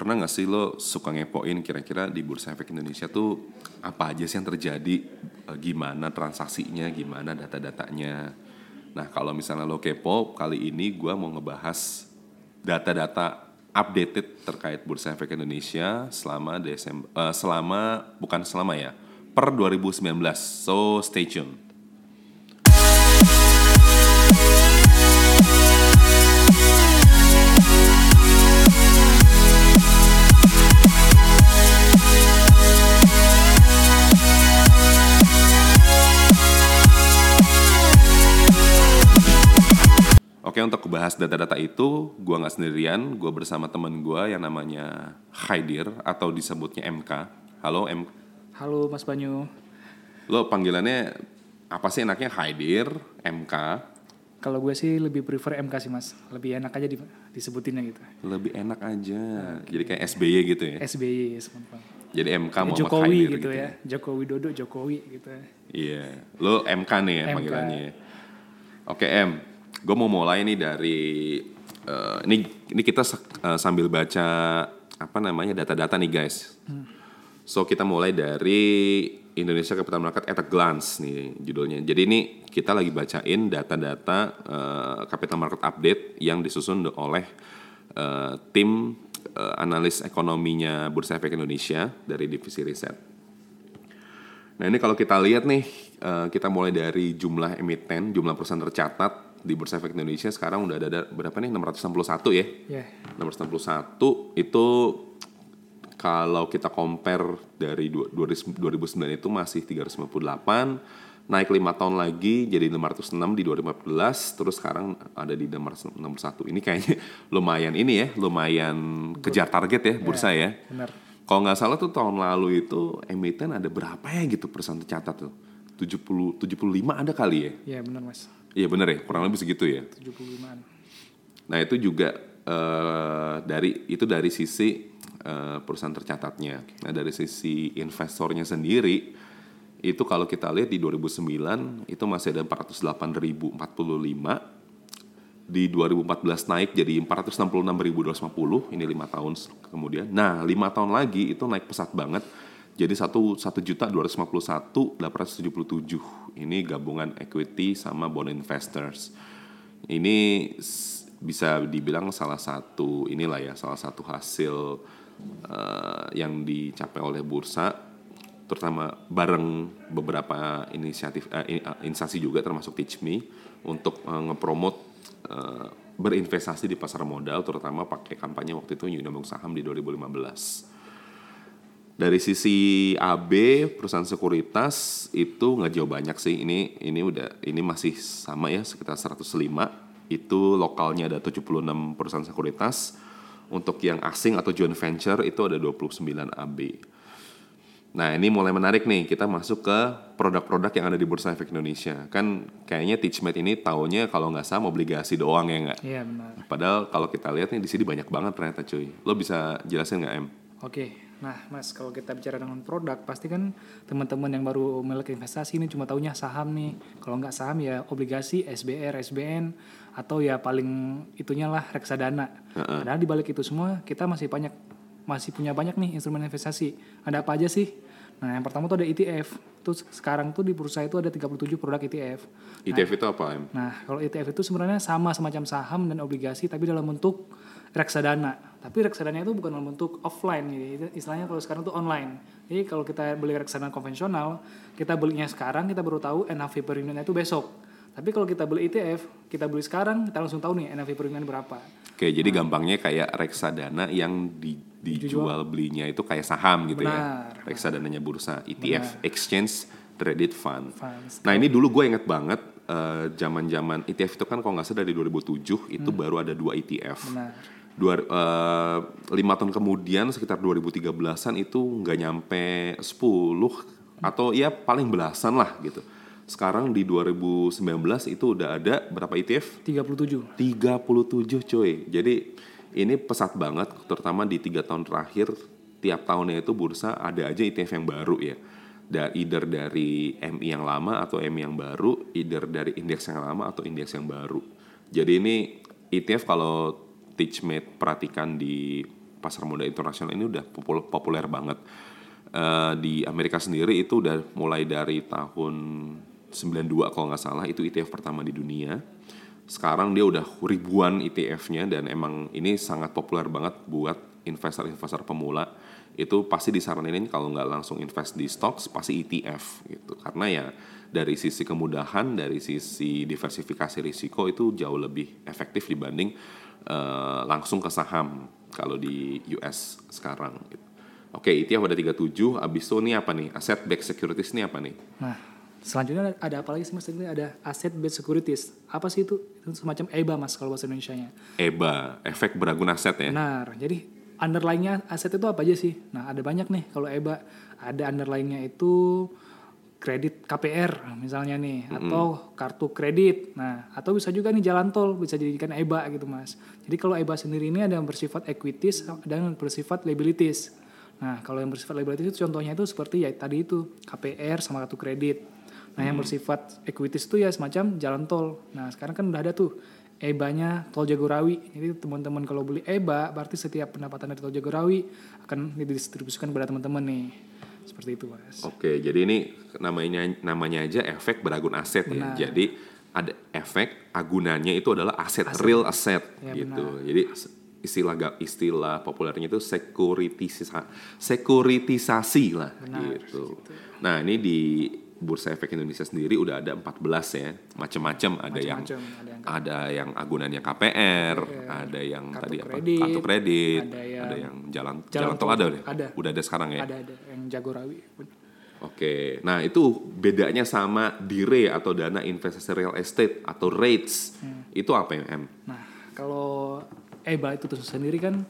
pernah nggak sih lo suka ngepoin kira-kira di Bursa Efek Indonesia tuh apa aja sih yang terjadi, eh, gimana transaksinya, gimana data-datanya. Nah kalau misalnya lo kepo, kali ini gue mau ngebahas data-data updated terkait Bursa Efek Indonesia selama Desember, eh, selama bukan selama ya, per 2019. So stay tune. Oke untuk bahas data-data itu, gua nggak sendirian, gua bersama temen gua yang namanya Haidir atau disebutnya MK. Halo M, Halo Mas Banyu. lo panggilannya apa sih enaknya Haidir, MK, Kalau gue sih lebih prefer MK sih Mas. Lebih enak aja di, disebutinnya gitu. lebih enak aja. Jadi kayak SBY gitu ya. SBY semuanya. Jadi MK Muhammad Jokowi Haidir gitu, ya. Jokowi Dodo Jokowi gitu. ya. Iya, lo MK nih ya MK. panggilannya. Oke M, gue mau mulai nih dari eh, ini ini kita eh, sambil baca apa namanya data-data nih guys. So kita mulai dari Indonesia Capital Market at a glance nih judulnya. Jadi ini kita lagi bacain data-data eh, capital market update yang disusun oleh eh, tim eh, analis ekonominya Bursa Efek Indonesia dari divisi riset. Nah ini kalau kita lihat nih, eh, kita mulai dari jumlah emiten, jumlah perusahaan tercatat di Bursa Efek Indonesia sekarang udah ada, ada berapa nih? 661 ya. Ya. 661 itu kalau kita compare dari du- 2000 2009 itu masih 358, naik lima tahun lagi jadi 506 di 2014, terus sekarang ada di 661. Ini kayaknya lumayan ini ya, lumayan kejar target ya bursa ya. Benar. Kalau nggak salah tuh tahun lalu itu emiten ada berapa ya gitu perusahaan tercatat tuh? 70 75 ada kali ya? Ya benar Mas. Iya bener ya, kurang lebih segitu ya. 75-an. Nah itu juga eh, dari itu dari sisi eh, perusahaan tercatatnya. Nah dari sisi investornya sendiri itu kalau kita lihat di 2009 itu masih ada 408.045 di 2014 naik jadi 466.250 ini lima tahun kemudian. Nah lima tahun lagi itu naik pesat banget jadi satu satu juta dua ini gabungan equity sama bond investors. Ini bisa dibilang salah satu inilah ya salah satu hasil eh, yang dicapai oleh bursa terutama bareng beberapa inisiatif in- eh, instansi juga termasuk Teach Me untuk eh, ngepromot eh, berinvestasi di pasar modal terutama pakai kampanye waktu itu Undang Saham di 2015. Dari sisi AB perusahaan sekuritas itu nggak jauh banyak sih. Ini ini udah ini masih sama ya sekitar 105. Itu lokalnya ada 76 perusahaan sekuritas. Untuk yang asing atau joint venture itu ada 29 AB. Nah ini mulai menarik nih kita masuk ke produk-produk yang ada di Bursa Efek Indonesia. Kan kayaknya Teachmate ini taunya kalau nggak salah obligasi doang ya nggak. Iya benar. Padahal kalau kita lihat nih di sini banyak banget ternyata cuy. Lo bisa jelasin nggak em? Oke, nah Mas kalau kita bicara dengan produk pasti kan teman-teman yang baru melek investasi ini cuma taunya saham nih. Kalau nggak saham ya obligasi, SBR, SBN atau ya paling itunya lah reksadana. Padahal di balik itu semua kita masih banyak masih punya banyak nih instrumen investasi. Ada apa aja sih? Nah yang pertama tuh ada ETF. Tuh sekarang tuh di bursa itu ada 37 produk ETF. ETF itu apa em? Nah, kalau ETF itu sebenarnya sama semacam saham dan obligasi tapi dalam bentuk reksadana. Tapi reksadana itu bukan dalam bentuk offline gitu. Itu Istilahnya kalau sekarang itu online. Jadi kalau kita beli reksadana konvensional, kita belinya sekarang, kita baru tahu NAV per unitnya itu besok. Tapi kalau kita beli ETF, kita beli sekarang, kita langsung tahu nih NAV per unitnya berapa. Oke, jadi gampangnya kayak reksadana yang di, dijual belinya itu kayak saham gitu ya. Benar. Reksadananya bursa, ETF, Exchange Traded Fund. Funds. Nah ini dulu gue inget banget eh, zaman-zaman ETF itu kan kalau nggak salah dari 2007 itu baru ada dua ETF. Benar. Dua, eh, lima tahun kemudian sekitar 2013an itu nggak nyampe 10 atau ya paling belasan lah gitu. Sekarang di 2019 itu udah ada berapa ETF? 37. 37 coy. Jadi ini pesat banget terutama di tiga tahun terakhir tiap tahunnya itu bursa ada aja ETF yang baru ya. Da, either dari MI yang lama atau MI yang baru, either dari indeks yang lama atau indeks yang baru. Jadi ini ETF kalau Teachmate perhatikan di pasar modal internasional ini udah popul- populer banget. Eh, di Amerika sendiri itu udah mulai dari tahun 92 kalau nggak salah itu ETF pertama di dunia. Sekarang dia udah ribuan ETF-nya dan emang ini sangat populer banget buat investor-investor pemula. Itu pasti disaranin kalau nggak langsung invest di stocks pasti ETF gitu. Karena ya dari sisi kemudahan, dari sisi diversifikasi risiko itu jauh lebih efektif dibanding eh, langsung ke saham kalau di US sekarang. Gitu. Oke, ETF ada 37, abis itu ini apa nih? Asset backed securities ini apa nih? Nah, selanjutnya ada, apa lagi sih mas? Ini ada asset based securities. Apa sih itu? Itu semacam EBA mas kalau bahasa Indonesia-nya. EBA, efek beragun aset ya. Benar. Jadi underlying-nya aset itu apa aja sih? Nah, ada banyak nih kalau EBA. Ada underlying-nya itu kredit KPR misalnya nih atau kartu kredit. Nah, atau bisa juga nih jalan tol bisa dijadikan EBA gitu, Mas. Jadi kalau EBA sendiri ini ada yang bersifat equities dan yang bersifat liabilities. Nah, kalau yang bersifat liabilities itu contohnya itu seperti ya tadi itu KPR sama kartu kredit. Nah, yang bersifat equities itu ya semacam jalan tol. Nah, sekarang kan udah ada tuh EBA-nya Tol Jagorawi. Jadi teman-teman kalau beli EBA berarti setiap pendapatan dari Tol Jagorawi akan didistribusikan kepada teman-teman nih. Seperti itu, Mas. Oke, jadi ini namanya namanya aja efek beragun aset ya. Benar. Jadi ada efek agunannya itu adalah aset, real asset Ya, gitu. Jadi s- istilah istilah populernya itu sekuritisasi sekuritisasi lah gitu. Nah, ini di Bursa Efek Indonesia sendiri udah ada 14 ya, macam-macam ada yang ada yang ada yang agunannya KPR, ada yang Kartu tadi apa? kredit, Kartu kredit, ada yang ada yang jalan jalan jalan tol tol, ada deh. ada. Udah ada sekarang ya. Ada ada Jagorawi. Oke, nah itu bedanya sama DIRE atau dana investasi real estate atau REITs. Itu apa ya, Em? Nah, kalau EBA itu tuh sendiri kan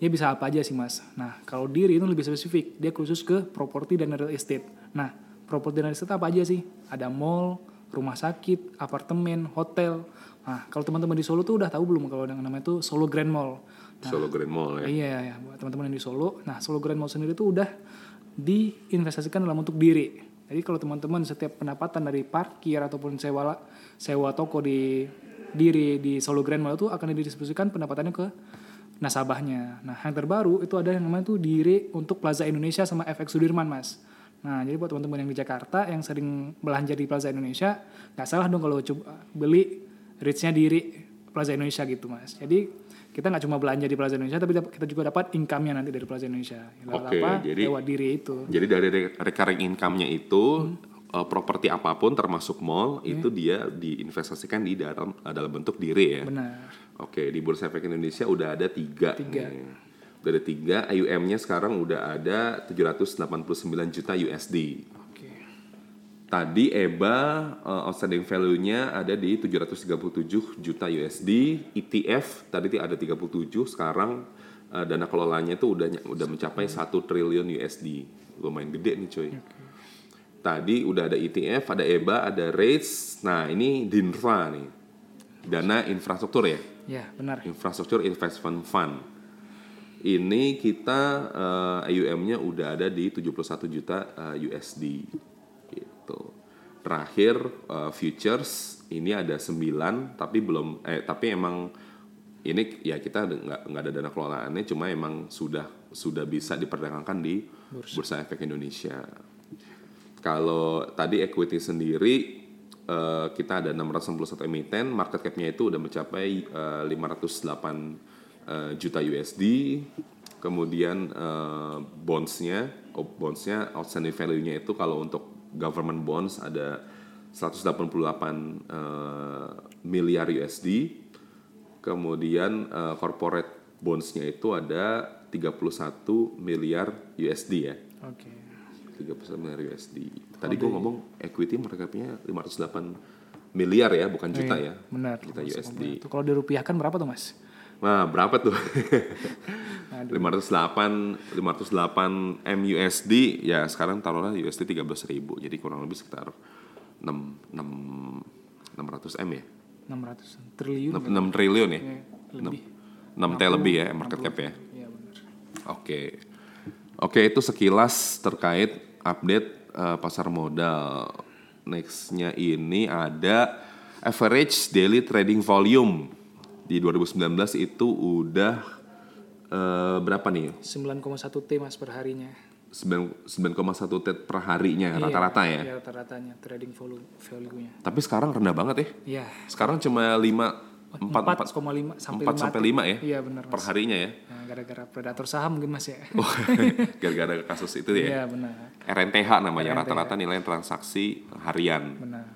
ya bisa apa aja sih mas. Nah, kalau diri itu lebih spesifik, dia khusus ke properti dan real estate. Nah, properti dan real estate apa aja sih? Ada mall, rumah sakit, apartemen, hotel. Nah, kalau teman-teman di Solo tuh udah tahu belum kalau yang namanya itu Solo Grand Mall. Solo Grand Mall ya. Iya, ya, buat teman-teman yang di Solo. Nah, Solo Grand Mall sendiri tuh udah diinvestasikan dalam bentuk diri. Jadi kalau teman-teman setiap pendapatan dari parkir ataupun sewa sewa toko di diri di Solo Grand Mall itu akan didistribusikan pendapatannya ke nasabahnya. Nah, yang terbaru itu ada yang namanya tuh diri untuk Plaza Indonesia sama FX Sudirman, Mas. Nah, jadi buat teman-teman yang di Jakarta yang sering belanja di Plaza Indonesia, nggak salah dong kalau coba beli REITs-nya diri Plaza Indonesia gitu, Mas. Jadi kita nggak cuma belanja di Plaza Indonesia, tapi kita juga dapat income-nya nanti dari Plaza Indonesia. Lewat Oke, apa? jadi- Lewat diri itu. Jadi dari re- recurring income-nya itu eh, properti apa pun termasuk mall itu dia diinvestasikan di dalam eh, dalam bentuk diri ya. Benar. Oke, di Bursa Efek Indonesia udah ada tiga. Tiga. nih. Udah ada tiga, AUM-nya sekarang udah ada 789 juta USD. Tadi EBA uh, outstanding value-nya ada di 737 juta USD, ETF tadi ada 37, sekarang uh, dana kelolanya itu udah udah mencapai 1 triliun USD. Lumayan gede nih cuy. Tadi udah ada ETF, ada EBA, ada REITs. Nah, ini DINFA nih. Dana infrastruktur ya. Ya, benar. Infrastructure Investment Fund. Ini kita eh, AUM-nya udah ada di 71 juta eh, USD. Terakhir eh, futures ini ada 9 tapi belum eh tapi emang ini ya kita nggak nggak ada dana kelolaannya cuma emang sudah sudah bisa diperdagangkan di Bursa, Efek Indonesia. Kalau tadi equity sendiri eh, kita ada 691 emiten, market cap-nya itu udah mencapai eh, 508 eh, juta USD. Kemudian eh, bonds-nya, bonds-nya outstanding value-nya itu kalau untuk government bonds ada 188 eh, miliar USD. Kemudian eh, corporate bonds-nya itu ada 31 miliar USD ya. Oke. 31 miliar USD. Tadi gue ngomong equity market cap-nya 508 miliar ya, bukan juta ya. Benar. Juta USD. Itu kalau dirupiahkan berapa tuh, Mas? Nah, berapa tuh? Aduh. 508 508 MUSD ya sekarang taruhlah USD 13.000 jadi kurang lebih sekitar 6 6 600 M ya 600 triliun. 6, 6 triliun ya Ya, lebih. 6, T lebih ya market cap ya Iya, benar. Oke. Oke, itu sekilas terkait update eh, pasar modal. Nextnya ini ada average daily trading volume di 2019 itu udah eh, berapa nih? 9,1 T mas per harinya. 9 9,1 T per harinya rata-rata ya. Iya rata-ratanya trading volume value-nya. Tapi sekarang rendah banget ya. Iya. Sekarang cuma 5 4 4,5 sampai 4 sampai 5 ya Iya benar per harinya ya. Nah, gara-gara predator saham mungkin mas ya. Oh, gara-gara kasus itu ya. Iya benar. RNTH namanya rata-rata nilai transaksi harian. Benar.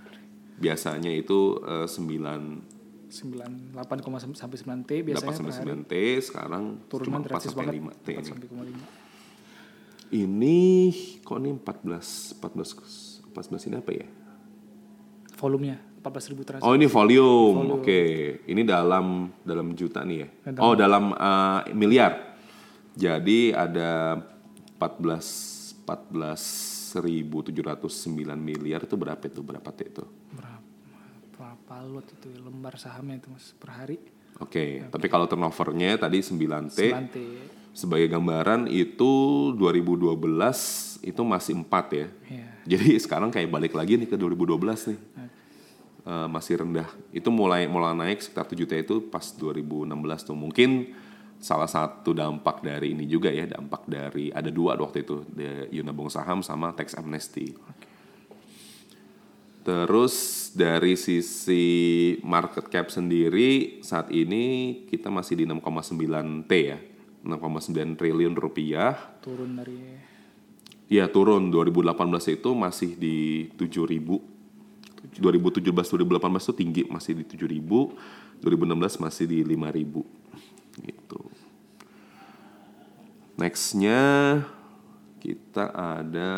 Biasanya itu eh, 9 9 8, sampai 9 T biasanya 8 sampai per hari. 9 T sekarang turunan cuma 4 drastis sampai banget 5 T 4 ini. sampai 5. Ini kok ini 14 14 14 ini apa ya? Volumenya 14.000 transaksi. Oh ini volume, oke. Ini dalam dalam juta nih ya. Oh dalam eh, miliar. Jadi ada 14 14.709 miliar itu berapa itu berapa T itu? Berapa, berapa lot itu ya, lembar sahamnya itu mas per hari? Oke, tapi kalau turnovernya tadi 9 T. 9 T. Sebagai gambaran itu 2012 itu masih 4 ya. Iya. Jadi sekarang kayak balik lagi nih ke 2012 nih. Eh, masih rendah. Itu mulai mulai naik sekitar 7 T itu pas 2016 tuh. Mungkin salah satu dampak dari ini juga ya, dampak dari ada dua waktu itu, the Yunabong saham sama tax amnesty. Terus dari sisi market cap sendiri saat ini kita masih di 6,9 T ya. 6,9 triliun rupiah. Turun dari Ya turun. 2018 itu masih di 7000 2017 2018 itu tinggi masih di 7000 2016 masih di 5000 gitu. Nextnya kita ada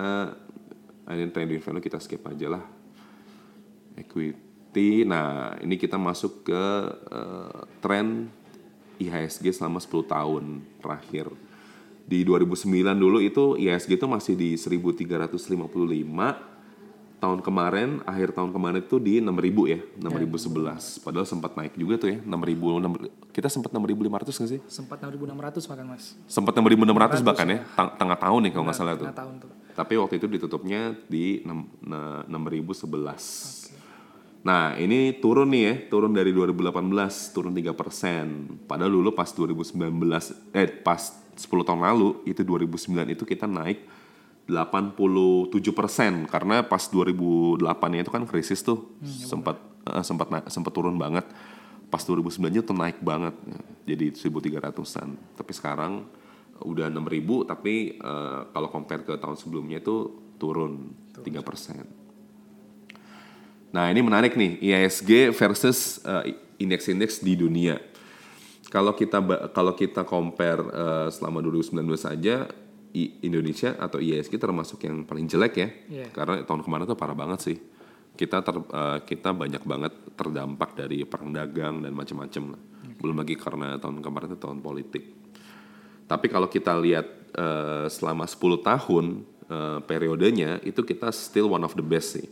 ini trading value kita skip aja lah equity. Nah ini kita masuk ke eh, tren IHSG selama 10 tahun terakhir. Di 2009 dulu itu IHSG itu masih di 1355 tahun kemarin akhir tahun kemarin itu di 6000 ya 6011 padahal sempat naik juga tuh ya 6000 enam- kita sempat 6500 nggak sih? Sempat 6.600 bahkan mas. sempat 6600 bahkan ya tang- tengah tahun nih kalau nggak salah tuh. Tengah tahun tuh. tapi waktu itu ditutupnya di enam- na- 6011 Nah ini turun nih ya, turun dari 2018, turun 3 Padahal dulu pas 2019, eh pas 10 tahun lalu, itu 2009 itu kita naik 87 karena pas 2008 itu kan krisis tuh sempat eh, sempat na- sempat turun banget. Pas 2009 itu naik banget, ya, jadi 1.300an. Tapi sekarang udah 6.000, tapi eh, kalau compare ke tahun sebelumnya itu turun 3 Nah ini menarik nih IISG versus eh, indeks-indeks di dunia. Kalau kita kalau kita compare eh, selama 2019 saja I- Indonesia atau IISG termasuk yang paling jelek ya. Iya. Karena tahun kemarin tuh parah banget sih. Kita ter, eh, kita banyak banget terdampak dari perang dagang dan macam-macam lah. Belum lagi karena tahun kemarin itu tahun politik. Tapi kalau kita lihat eh, selama 10 tahun eh, periodenya itu kita still one of the best sih.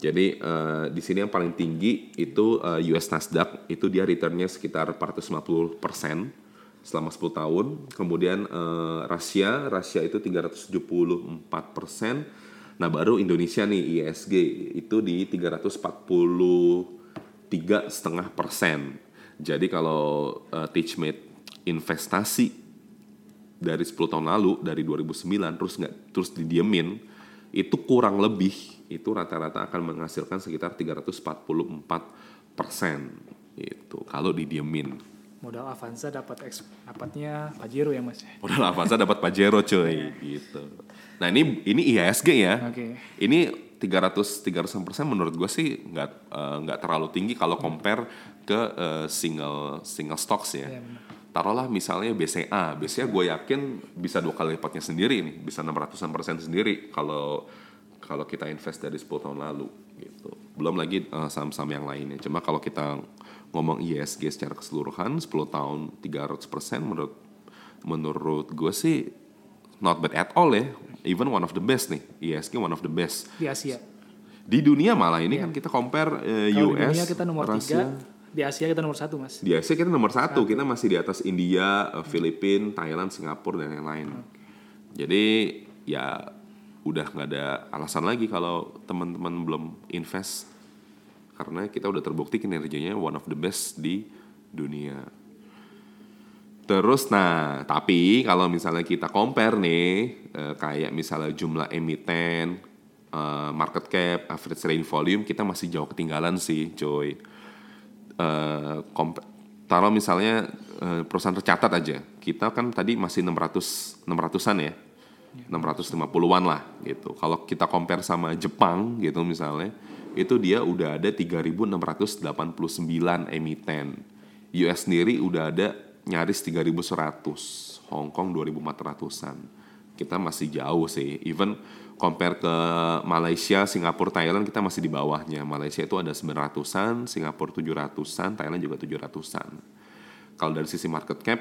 Jadi eh, di sini yang paling tinggi itu eh, US Nasdaq itu dia returnnya sekitar 450 selama 10 tahun. Kemudian eh, Rusia, Rusia itu 374 Nah baru Indonesia nih ISG itu di 343 setengah persen. Jadi kalau uh, Teachmate investasi dari 10 tahun lalu dari 2009 terus nggak terus didiemin itu kurang lebih itu rata-rata akan menghasilkan sekitar 344 persen itu kalau didiemin Modal Avanza dapat eks- dapatnya Pajero ya mas. modal Avanza dapat Pajero coy gitu nah ini ini IHSG ya Oke. ini 300 300 persen menurut gue sih nggak eh, nggak terlalu tinggi kalau compare ke eh, single single stocks ya. Iya, benar. Taruhlah misalnya BCA, BCA gue yakin bisa dua kali lipatnya sendiri nih, bisa 600-an persen sendiri kalau kalau kita invest dari 10 tahun lalu gitu. Belum lagi eh, saham-saham yang lainnya. Cuma kalau kita ngomong ISG secara keseluruhan 10 tahun 300 persen menurut menurut gue sih not bad at all ya. Even one of the best nih, ISG one of the best. Di Asia. Di dunia malah ini kan kita compare eh, Kalau di US, dunia kita nomor Rusia. 3, di Asia kita nomor 1 mas. Di Asia kita nomor satu, kita masih di atas India, eh, Filipina, Thailand, Singapura dan yang lain. Jadi ya udah nggak ada alasan lagi kalau teman-teman belum invest karena kita udah terbukti kinerjanya one of the best di dunia. Terus nah, tapi kalau misalnya kita compare nih eh, kayak misalnya jumlah emiten, eh, market cap, average trading volume kita masih jauh ketinggalan sih, coy. Compa- taruh misalnya eh, perusahaan tercatat aja. Kita kan tadi masih 600 600-an ya. 650-an lah gitu. Kalau kita compare sama Jepang gitu misalnya, itu dia udah ada 3689 emiten. US sendiri udah ada nyaris 3100, Hong Kong 2400-an. Kita masih jauh sih. Even compare ke Malaysia, Singapura, Thailand kita masih di bawahnya. Malaysia itu ada 900-an, Singapura 700-an, Thailand juga 700-an. Kalau dari sisi market cap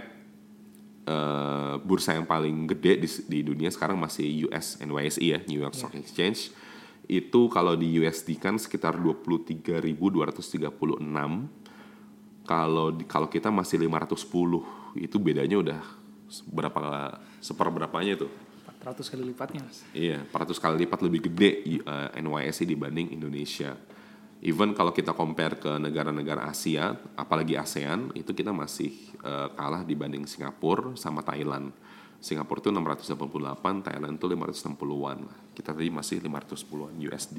eh, bursa yang paling gede di, di dunia sekarang masih US NYSE ya, New York Stock Exchange. Itu kalau di USD kan sekitar 23.236. Kalau kalau kita masih 510, itu bedanya udah berapa seperberapanya tuh? 400 kali lipatnya mas. Iya, 400 kali lipat lebih gede uh, NYSE dibanding Indonesia. Even kalau kita compare ke negara-negara Asia, apalagi ASEAN, itu kita masih uh, kalah dibanding Singapura sama Thailand. Singapura itu 688, Thailand itu 560-an. Kita tadi masih 510-an USD.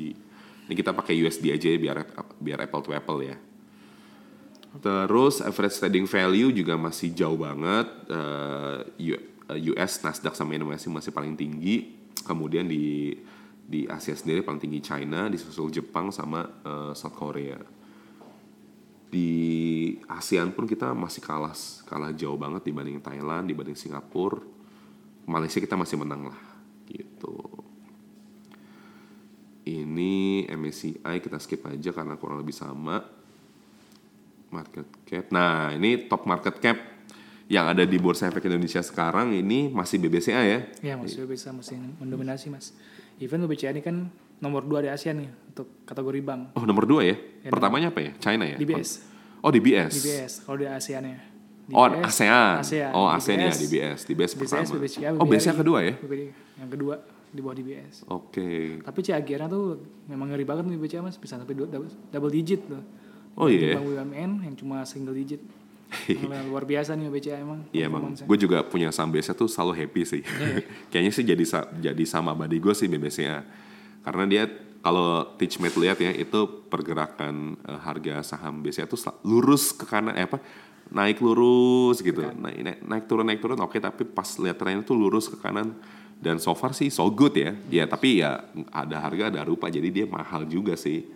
Ini kita pakai USD aja ya, biar biar apple to apple ya. Terus average trading value juga masih jauh banget. Uh, US Nasdaq sama NYSE masih paling tinggi. Kemudian di di Asia sendiri paling tinggi China, disusul Jepang sama uh, South Korea. Di ASEAN pun kita masih kalah kalah jauh banget dibanding Thailand, dibanding Singapura. Malaysia kita masih menang lah gitu. Ini MSCI kita skip aja karena kurang lebih sama market cap. Nah, ini top market cap yang ada di Bursa Efek Indonesia sekarang ini masih BBCA ya. Iya mas, bisa masih mendominasi mas. Even BBCA ini kan nomor 2 di Asia nih untuk kategori bank. Oh, nomor dua ya? Pertamanya apa ya? China ya? DBS. Oh, DBS. DBS kalau di ASEAN ya. Oh, DBS, ASEAN. ASEAN. Oh, ASEAN ya, DBS. DBS. DBS pertama. BCA, Oh, BCA kedua ya? Yang kedua di bawah DBS. Oke. Tapi Ciagiana tuh memang ngeri banget nih BCA mas, bisa sampai dua- double, double digit tuh. Oh iya. Bank BUMN yang cuma single digit. Yang luar biasa nih BCA emang. Iya emang, gue juga punya saham BCA tuh selalu happy sih. Kayaknya sih jadi jadi sama body gue sih BBCA. Karena dia kalau Teachmate lihat ya itu pergerakan eh, harga saham BCA tuh lurus ke kanan eh apa naik lurus gitu. Naik, naik, naik turun naik turun oke tapi pas lihat trennya tuh lurus ke kanan dan so far sih so good ya. Ya tapi ya ada harga ada rupa jadi dia mahal juga sih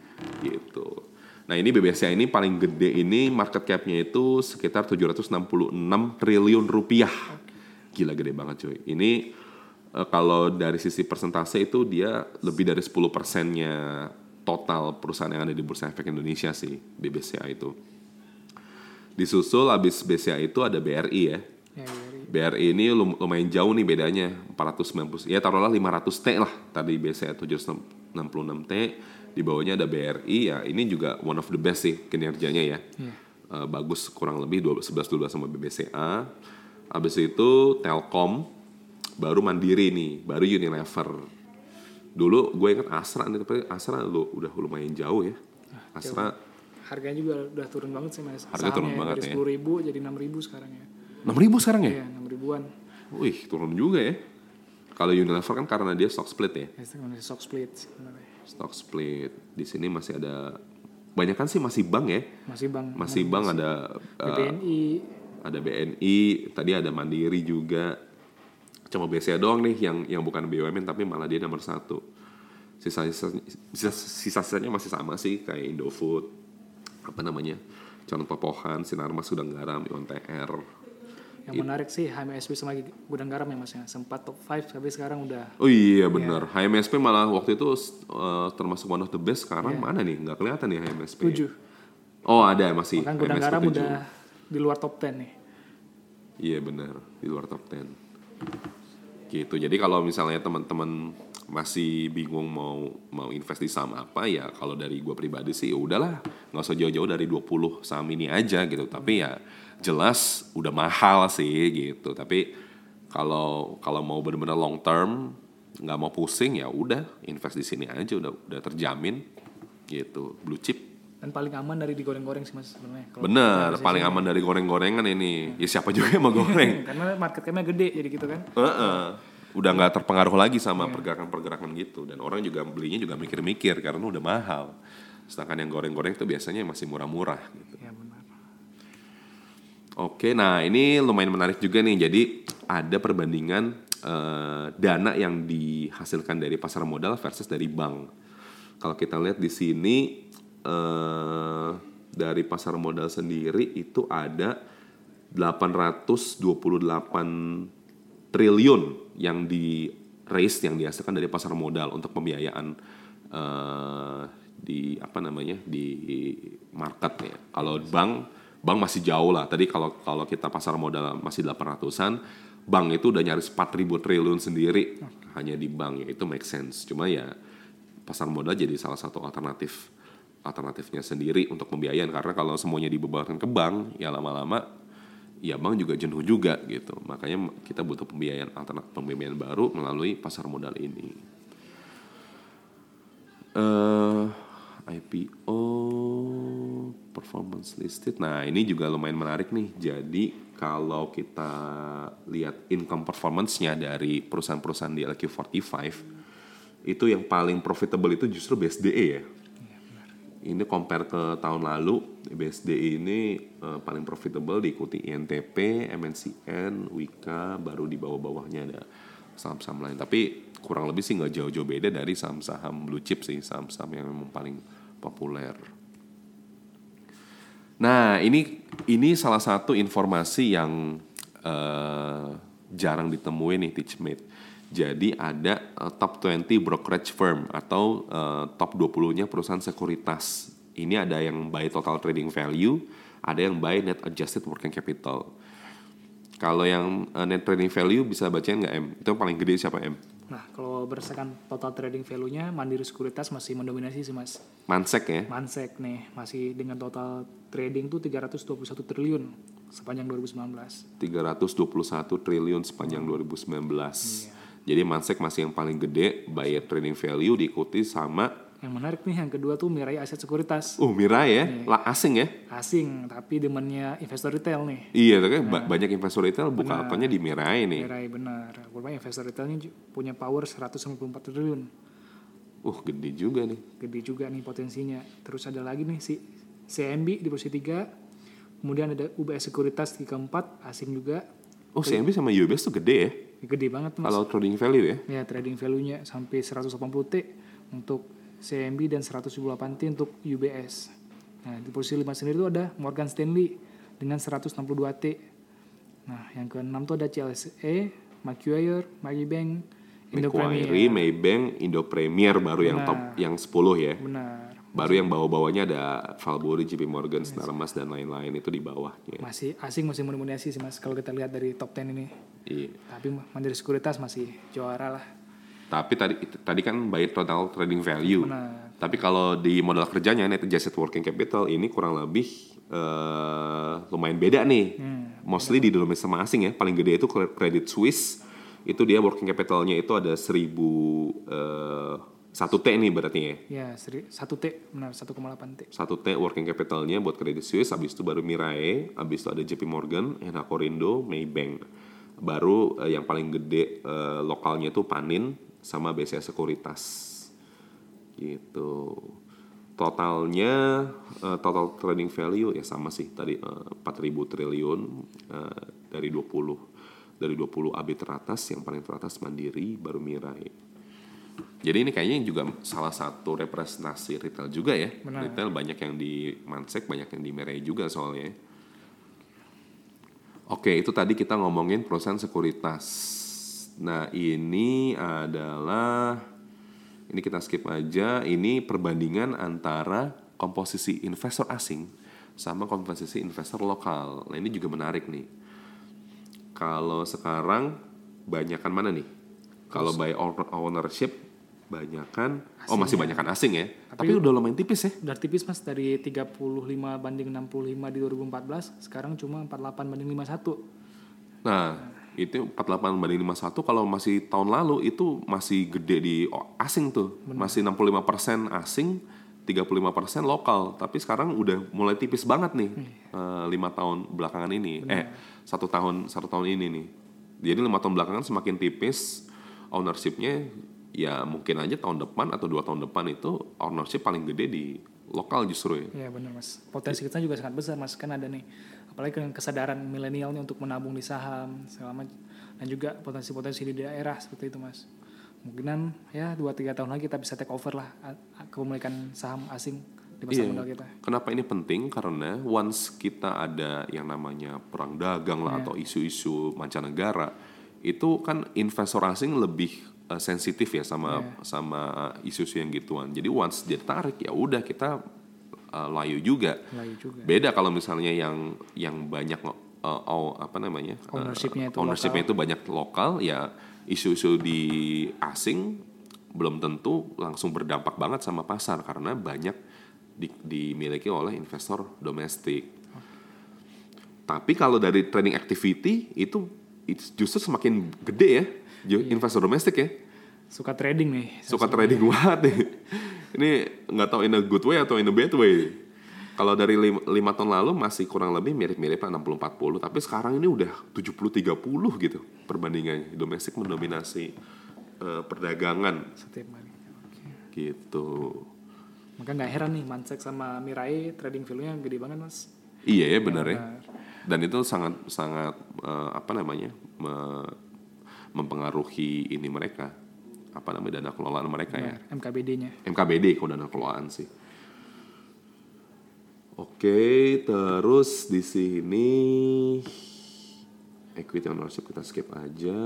gitu. Nah ini BBCA ini paling gede ini market capnya itu sekitar 766 triliun rupiah. Gila gede banget cuy. Ini eh, kalau dari sisi persentase itu dia lebih dari 10 persennya total perusahaan yang ada di Bursa Efek Indonesia sih BBCA itu. Disusul abis BCA itu ada BRI ya. Ya, dari BRI ini lum- lumayan jauh nih bedanya 490 ya taruhlah 500 T lah tadi BCA 766 T di bawahnya ada BRI ya ini juga one of the best sih kinerjanya ya Eh, bagus kurang lebih 12 11 12 sama BBCA habis itu Telkom baru Mandiri nih baru Unilever dulu gue ingat Astra nih tapi Astra lu udah lumayan jauh ya Astra harganya juga udah turun banget sih mas. Harga turun Sahamnya banget dari ya. sepuluh ribu jadi enam ribu sekarang ya. 6000 sekarang ya Iya enam ribuan. wih turun juga ya kalau Unilever kan karena dia stock split ya? Ya, namanya stock split stock split. Di sini masih ada banyak kan sih masih bank ya? Masih bang. masih bank ada eh, BNI. ada BNI tadi ada Mandiri juga. Cuma BCA doang nih yang yang bukan BUMN tapi malah dia nomor satu. Sisa sisa sisanya masih sama sih kayak Indofood apa namanya Calon Pepohan Sinarmas Gudang Garam Ion TR Yang menarik sih HMSB sama Gudang Garam ya mas ya. Sempat top 5 tapi sekarang udah Oh iya benar. HMSP malah waktu itu eh, termasuk one of the best. Sekarang Iya. mana nih? Nggak kelihatan ya HMSP. 7. Oh ada masih. Kan Gudang HMSP Garam 7. udah di luar top 10 nih. Iya benar di luar top 10. Gitu. Jadi kalau misalnya teman-teman masih bingung mau mau invest di saham apa ya kalau dari gue pribadi sih ya udahlah nggak usah jauh-jauh dari 20 saham ini aja gitu tapi ya jelas udah mahal sih gitu tapi kalau kalau mau benar-benar long term nggak mau pusing ya udah invest di sini aja udah udah terjamin gitu blue chip Dan paling aman dari digoreng-goreng sih mas sebenarnya. Bener, paling aman dari goreng-gorengan ini. Ya siapa juga yang mau goreng? Karena market capnya gede jadi gitu kan. Heeh. Udah nggak terpengaruh lagi sama pergerakan-pergerakan gitu dan orang juga belinya juga mikir-mikir karena udah mahal. Sedangkan yang goreng-goreng itu biasanya masih murah-murah gitu. Ya. Oke, nah ini lumayan menarik juga nih. Jadi ada perbandingan eh, dana yang dihasilkan dari pasar modal versus dari bank. Kalau kita lihat di sini eh, dari pasar modal sendiri itu ada 828 triliun yang di raise yang dihasilkan dari pasar modal untuk pembiayaan eh, di apa namanya di market ya. Kalau bank bank masih jauh lah. Tadi kalau kalau kita pasar modal masih 800-an, bank itu udah nyaris 4000 triliun sendiri hanya di bank ya. Itu make sense. Cuma ya pasar modal jadi salah satu alternatif alternatifnya sendiri untuk pembiayaan karena kalau semuanya dibebankan ke bank ya lama-lama ya bank juga jenuh juga gitu. Makanya kita butuh pembiayaan alternatif pembiayaan baru melalui pasar modal ini. eh IPO performance listed. Nah, ini juga lumayan menarik nih. Jadi, kalau kita lihat income performance-nya dari perusahaan-perusahaan di LQ45 itu yang paling profitable itu justru BSDE ya. Ini compare ke tahun lalu, BSDE ini eh, paling profitable diikuti INTP, MNCN, Wika, baru di bawah-bawahnya ada saham-saham lain. Tapi kurang lebih sih nggak jauh-jauh beda dari saham-saham blue chip sih, saham-saham yang memang paling populer. Nah, ini ini salah satu informasi yang eh, jarang ditemui nih Teachmate. Jadi ada eh, top 20 brokerage firm atau eh, top 20-nya perusahaan sekuritas. Ini ada yang by total trading value, ada yang by net adjusted working capital. Kalau yang eh, net trading value bisa bacain nggak M? Itu yang paling gede siapa M? Nah kalau berdasarkan total trading value-nya Mandiri Sekuritas masih mendominasi sih mas. Mansek ya? Mansek nih masih dengan total trading tuh 321 triliun sepanjang 2019. 321 triliun sepanjang 2019. Jadi Mansek masih yang paling gede by trading value diikuti sama Yang menarik nih yang kedua tuh Mirai Aset Sekuritas. uh Mirai ya, lah asing ya. Asing tapi demennya investor retail nih. Iya, tapi kan ba- banyak investor retail buka akunnya di Mirai nih. Mirai benar. Berapa investor retailnya ju- punya power 194 triliun. Uh, gede juga nih. Gede juga nih potensinya. Terus ada lagi nih si CMB di posisi 3. Kemudian ada UBS Sekuritas di keempat, asing juga. Oh, CMB sama UBS tuh gede ya. Gede banget mas. Kalau trading value ya. Ya trading value-nya sampai 180 T untuk CMB dan 178 T untuk UBS. Nah di posisi 5 sendiri itu ada Morgan Stanley dengan 162 T. Nah yang keenam tuh ada CLSE, Macquarie, Maybank, Indo Premier. Maybank, Indo Premier baru yang top yang 10 ya. Benar. Baru yang bawah-bawahnya ada Valbury, JP Morgan, Snarmas dan lain-lain itu di bawahnya. Masih asing masih mendominasi sih mas kalau kita lihat dari top 10 ini. Iya. Tapi Mandiri Sekuritas masih juara lah. Tapi tadi tadi kan by total trading value. Benar. Tapi kalau di modal kerjanya net adjusted working capital ini kurang lebih eh, lumayan beda nih. Mostly di domain sama asing ya. Paling gede itu Credit Suisse. Itu dia working capitalnya itu ada 1000 eh, 1 T nih berarti ya. Ya 1 T benar 1,8 T. 1 T working capitalnya buat Credit Suisse, habis itu baru Mirae, habis itu ada JP Morgan, Enaco Rindo, Maybank. Baru eh, yang paling gede eh, lokalnya itu Panin sama BCA Sekuritas. Gitu. Totalnya eh, total trading value ya sama sih tadi eh, 4000 triliun eh, dari 20 dari 20 AB teratas yang paling teratas Mandiri baru Mirae. Jadi ini kayaknya juga salah satu representasi retail juga ya. Benar. Retail banyak yang di Mansek, banyak yang di Merei juga soalnya. Oke, itu tadi kita ngomongin perusahaan sekuritas. Nah, ini adalah ini kita skip aja. Ini perbandingan antara komposisi investor asing sama komposisi investor lokal. Nah, ini juga menarik nih. Kalau sekarang banyakan mana nih? Kalau by owner- ownership banyakan oh masih banyakan asing ya. Tapi, udah lumayan tipis ya. Udah tipis mas dari 35 banding 65 di 2014 sekarang cuma 48 banding 51. Nah, itu 48 banding 51 kalau masih tahun lalu itu masih gede di asing tuh. Masih 65% asing, 35% lokal, tapi sekarang udah mulai tipis banget nih eh, lima tahun belakangan ini. Eh satu tahun satu tahun ini nih. Jadi lima tahun belakangan semakin tipis ownershipnya ya mungkin aja tahun depan atau dua tahun depan itu ownership paling gede di lokal justru ya. Iya benar mas. Potensi kita juga sangat besar mas. Kan ada nih, apalagi dengan kesadaran milenial nih untuk menabung di saham segala macam. Dan juga potensi-potensi di daerah seperti itu mas. Mungkinan ya dua tiga tahun lagi kita bisa take over lah kepemilikan saham asing di pasar Iya. modal kita. Kenapa ini penting? Karena once kita ada yang namanya perang dagang lah atau isu-isu mancanegara, itu kan investor asing lebih eh, sensitif ya sama sama isu-isu yang gituan. Jadi once dia tarik ya udah kita eh, layu juga. Layu juga. Beda kalau misalnya yang yang banyak eh, oh, apa namanya eh, Ownership-nya itu ownership-nya itu banyak lokal ya isu-isu di asing belum tentu langsung berdampak banget sama pasar karena banyak di- dimiliki oleh investor domestik. Tapi kalau dari trading activity itu justru semakin gede ya ju- investor domestik ya Suka trading nih. suka trading banget nih. Ini nggak tahu in a good way atau in a bad way. Kalau dari lima, lima tahun lalu masih kurang lebih mirip-mirip 60-40, tapi sekarang ini udah 70-30 gitu perbandingannya. Domestik mendominasi eh, perdagangan Setiap hari. Oke. gitu. Maka nggak heran nih Mansek sama Mirai trading value-nya gede banget mas. Iya ya benar ya. Dan itu sangat sangat eh, apa namanya me- mempengaruhi ini mereka apa namanya dana kelolaan mereka ya. MKBD-nya. MKBD kalau dana kelolaan sih. Oke, terus di sini equity ownership kita skip aja,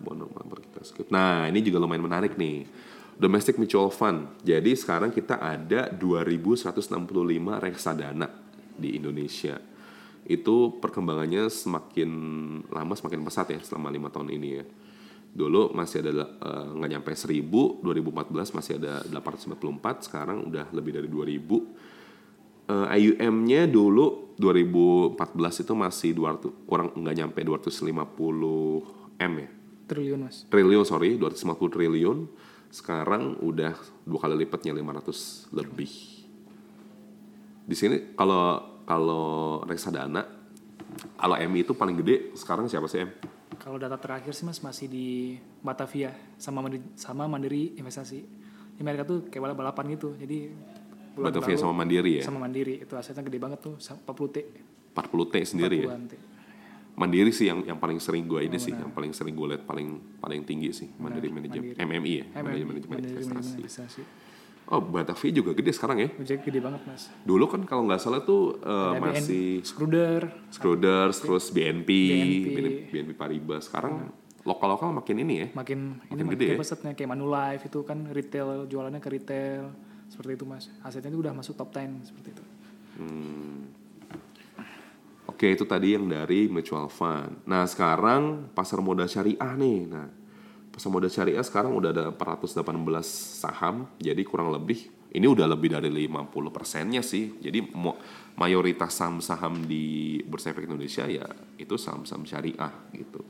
bond number kita skip. Nah, ini juga lumayan menarik nih. Domestic mutual fund. Jadi sekarang kita ada 2165 reksadana di Indonesia. Itu perkembangannya semakin lama semakin pesat ya selama lima tahun ini ya. Dulu masih ada eh, nggak nyampe 1000, 2014 masih ada 894, sekarang udah lebih dari 2000. Eh, AUM-nya dulu 2014 itu masih 200 kurang nggak nyampe 250 M ya. Triliun mas. Triliun sorry, 250 triliun. Sekarang udah dua kali lipatnya 500 lebih. Di sini kalau kalau reksadana kalau MI itu paling gede sekarang siapa sih M? Kalau data terakhir sih mas masih di Batavia sama Mandiri, sama Mandiri Investasi. Di mereka tuh kayak balap balapan gitu. Jadi bulan Batavia lalu sama Mandiri ya. sama Mandiri itu asetnya gede banget tuh 40 T. 40 T sendiri ya. 40-an T. Mandiri sih yang yang paling sering gue ini sih, yang paling sering gue lihat paling paling tinggi sih Mandiri Manajemen MMI ya, Mandiri Manajemen Mandiri Investasi. Investasi. Oh Batavia juga gede sekarang ya. Jadi gede banget mas. Dulu kan kalau nggak salah tuh Ada masih BN, Skruder, Scruders, terus BNP, BNP. BNP, BNP Paribas. Sekarang lokal-lokal makin ini ya. makin ini Makin makin gede ya? pesatnya kayak Manulife itu kan retail jualannya ke retail seperti itu mas. Asetnya itu udah masuk top 10 seperti itu. Oke, itu tadi yang dari mutual fund. Nah, sekarang pasar modal syariah nih. Nah, pasar modal syariah sekarang udah ada 418 saham, jadi kurang lebih ini udah lebih dari 50 persennya sih. Jadi mayoritas saham-saham di Bursa Efek Indonesia ya itu saham-saham syariah gitu.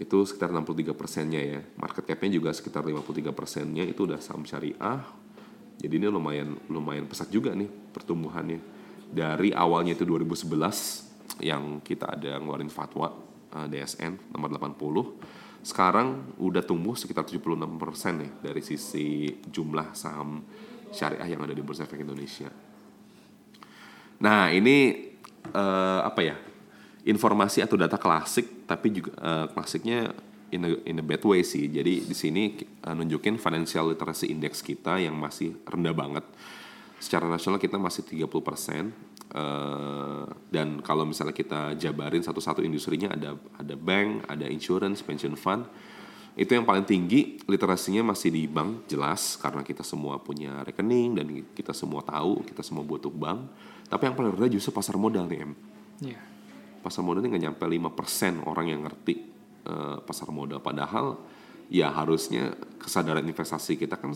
Itu sekitar 63 persennya ya. Market cap-nya juga sekitar 53 persennya itu udah saham syariah. Jadi ini lumayan lumayan pesat juga nih pertumbuhannya. Dari awalnya itu 2011 yang kita ada ngeluarin fatwa eh, DSN nomor 80. Sekarang udah tumbuh sekitar 76% nih dari sisi jumlah saham syariah yang ada di Bursa Efek Indonesia. Nah, ini eh, apa ya? Informasi atau data klasik tapi juga eh, klasiknya in a, in a bad way sih. Jadi di sini eh, nunjukin financial literacy index kita yang masih rendah banget. Secara nasional kita masih 30% eh, dan kalau misalnya kita jabarin satu-satu industrinya ada ada bank, ada insurance, pension fund. Itu yang paling tinggi literasinya masih di bank jelas karena kita semua punya rekening dan kita semua tahu, kita semua butuh bank. Tapi yang paling rendah justru pasar modal nih Em Iya. pasar modal ini nggak nyampe 5% orang yang ngerti eh, pasar modal padahal ya harusnya kesadaran investasi kita kan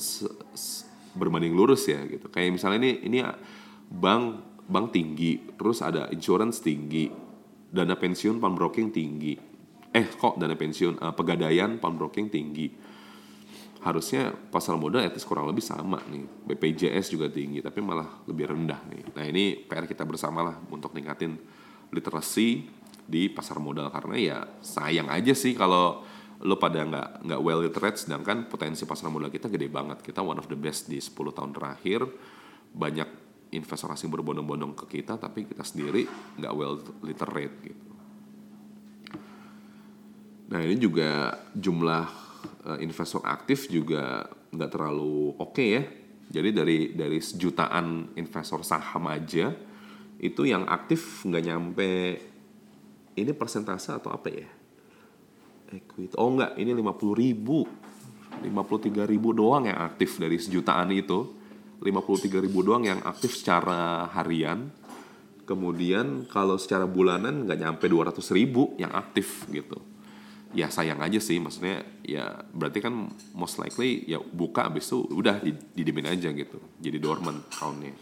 berbanding lurus ya gitu kayak misalnya ini ini bank bank tinggi terus ada insurance tinggi dana pensiun pawnbroking tinggi. Eh kok dana pensiun eh, pegadaian pawnbroking tinggi? Harusnya pasar modal etis kurang lebih sama nih. BPJS juga tinggi tapi malah lebih rendah nih. Nah ini PR kita bersama lah untuk ningkatin literasi di pasar modal. Karena ya sayang aja sih kalau lo pada nggak nggak well literate sedangkan potensi pasar modal kita gede banget. Kita one of the best di 10 tahun terakhir. Banyak investor asing berbondong-bondong ke kita tapi kita sendiri nggak well literate gitu. Nah ini juga jumlah uh, investor aktif juga nggak terlalu oke okay ya. Jadi dari dari sejutaan investor saham aja itu yang aktif nggak nyampe ini persentase atau apa ya? Equity. Oh enggak ini 50 ribu. 53 ribu doang yang aktif dari sejutaan itu 53 ribu doang yang aktif secara harian. Kemudian kalau secara bulanan nggak nyampe 200 ribu yang aktif gitu. Ya sayang aja sih maksudnya ya berarti kan most likely ya buka abis itu udah didimin aja gitu. Jadi dormant accountnya.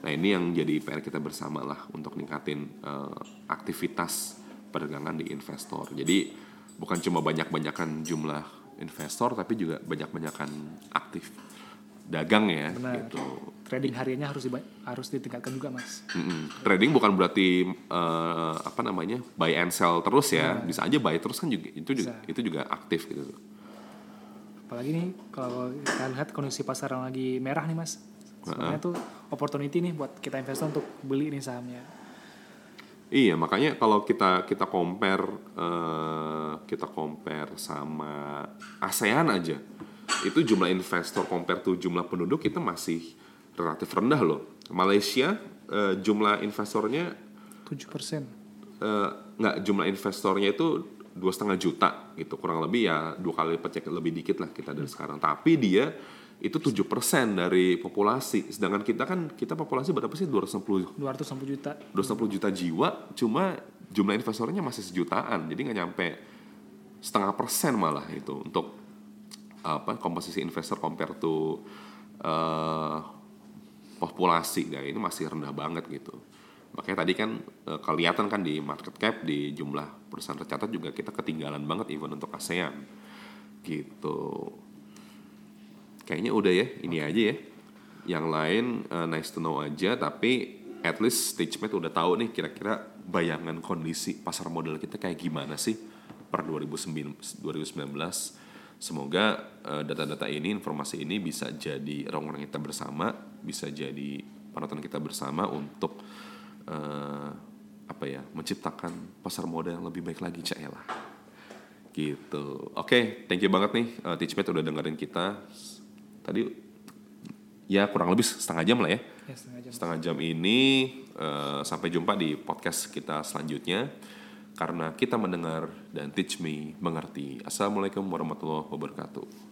Nah ini yang jadi PR kita bersama lah untuk ningkatin uh, aktivitas perdagangan di investor. Jadi bukan cuma banyak-banyakan jumlah investor tapi juga banyak-banyakan aktif dagang ya Benar. gitu. Trading hariannya harus di, harus ditingkatkan juga mas. Mm-hmm. Trading bukan berarti uh, apa namanya buy and sell terus ya, nah. bisa aja buy terus kan juga itu juga bisa. itu juga aktif gitu. Apalagi nih kalau kita lihat kondisi pasar yang lagi merah nih mas, sebenarnya uh-huh. tuh opportunity nih buat kita investor untuk beli nih sahamnya. Iya, makanya kalau kita kita compare uh, kita compare sama ASEAN aja, itu jumlah investor compare tuh jumlah penduduk kita masih relatif rendah loh. Malaysia uh, jumlah investornya 7 persen. Uh, nggak jumlah investornya itu dua setengah juta gitu kurang lebih ya dua kali lipat lebih dikit lah kita dari hmm. sekarang. Tapi dia itu tujuh persen dari populasi. Sedangkan kita kan kita populasi berapa sih? 260 260 juta. 260 juta jiwa, cuma jumlah investornya masih sejutaan. Jadi nggak nyampe setengah persen malah itu untuk apa komposisi investor compare to uh, populasi. Nah, ini masih rendah banget gitu. Makanya tadi kan uh, kelihatan kan di market cap di jumlah perusahaan tercatat juga kita ketinggalan banget even untuk ASEAN gitu kayaknya udah ya ini aja ya yang lain uh, nice to know aja tapi at least StageMate udah tahu nih kira-kira bayangan kondisi pasar modal kita kayak gimana sih per 2019 semoga uh, data-data ini informasi ini bisa jadi orang-orang kita bersama bisa jadi panutan kita bersama untuk uh, apa ya menciptakan pasar modal yang lebih baik lagi cak lah gitu oke okay, thank you banget nih uh, Teachmate udah dengerin kita tadi ya kurang lebih setengah jam lah ya. ya setengah jam. Setengah jam ini uh, sampai jumpa di podcast kita selanjutnya karena kita mendengar dan teach me mengerti. Assalamualaikum warahmatullahi wabarakatuh.